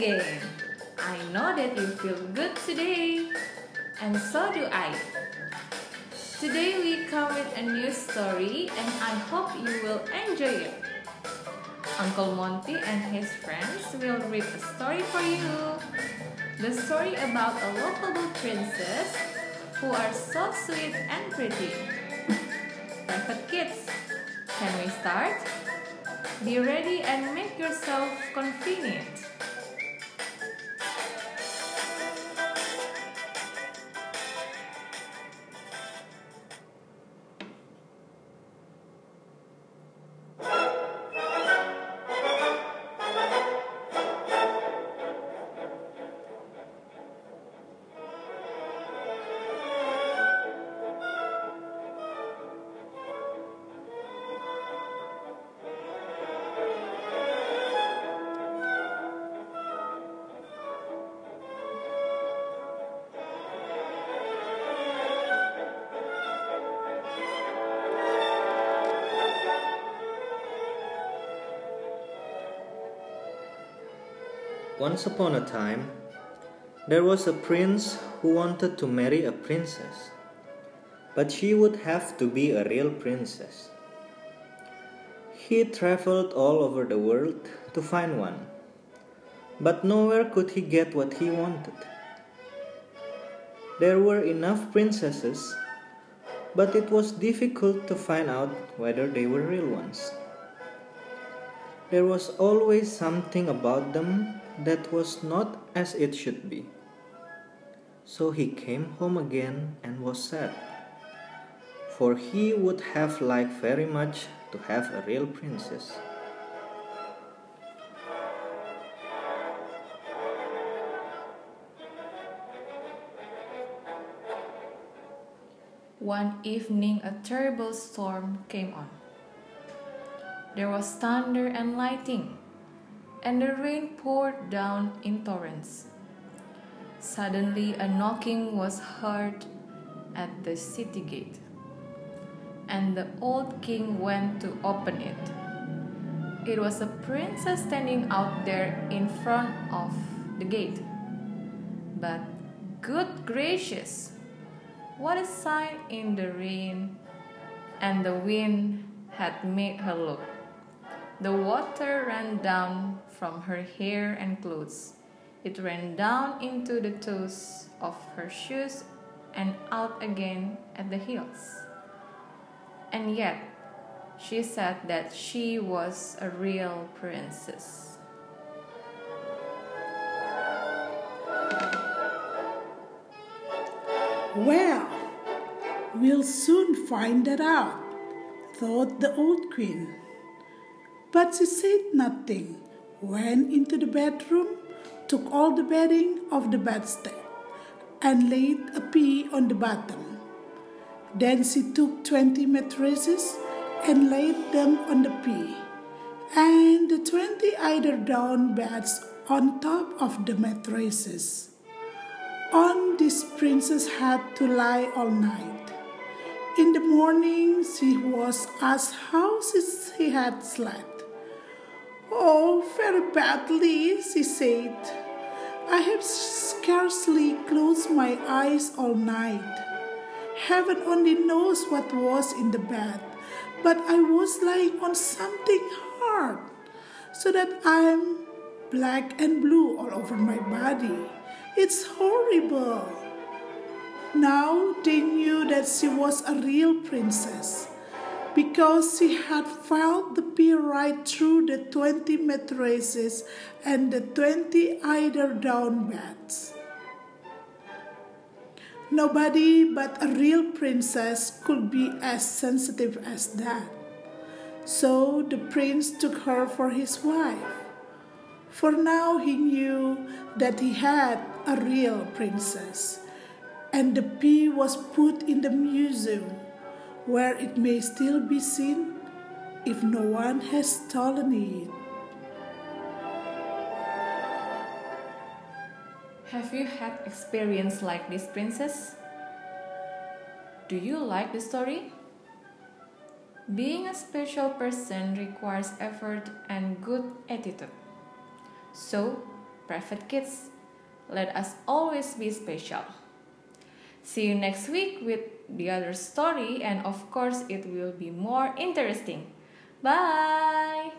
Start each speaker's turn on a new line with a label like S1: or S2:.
S1: again. I know that you feel good today, and so do I. Today we come with a new story, and I hope you will enjoy it. Uncle Monty and his friends will read a story for you. The story about a lovable princess who are so sweet and pretty. Private kids, can we start? Be ready and make yourself convenient.
S2: Once upon a time, there was a prince who wanted to marry a princess, but she would have to be a real princess. He traveled all over the world to find one, but nowhere could he get what he wanted. There were enough princesses, but it was difficult to find out whether they were real ones. There was always something about them that was not as it should be. So he came home again and was sad, for he would have liked very much to have a real princess.
S1: One evening, a terrible storm came on. There was thunder and lightning, and the rain poured down in torrents. Suddenly, a knocking was heard at the city gate, and the old king went to open it. It was a princess standing out there in front of the gate. But, good gracious, what a sight in the rain and the wind had made her look. The water ran down from her hair and clothes. It ran down into the toes of her shoes and out again at the heels. And yet, she said that she was a real princess.
S3: Well, we'll soon find that out, thought the old queen. But she said nothing, went into the bedroom, took all the bedding of the bedstead, and laid a pea on the bottom. Then she took twenty mattresses and laid them on the pea, and the twenty eider down beds on top of the mattresses. On this princess had to lie all night. In the morning she was asked how she had slept. Oh, very badly, she said. I have scarcely closed my eyes all night. Heaven only knows what was in the bed, but I was lying on something hard, so that I'm black and blue all over my body. It's horrible. Now they knew that she was a real princess because she had felt the pea right through the twenty mattresses and the twenty eider down beds. Nobody but a real princess could be as sensitive as that. So the prince took her for his wife. For now he knew that he had a real princess, and the pea was put in the museum where it may still be seen if no one has stolen it.
S1: Have you had experience like this, princess? Do you like the story? Being a special person requires effort and good attitude. So, private kids, let us always be special. See you next week with the other story, and of course, it will be more interesting. Bye!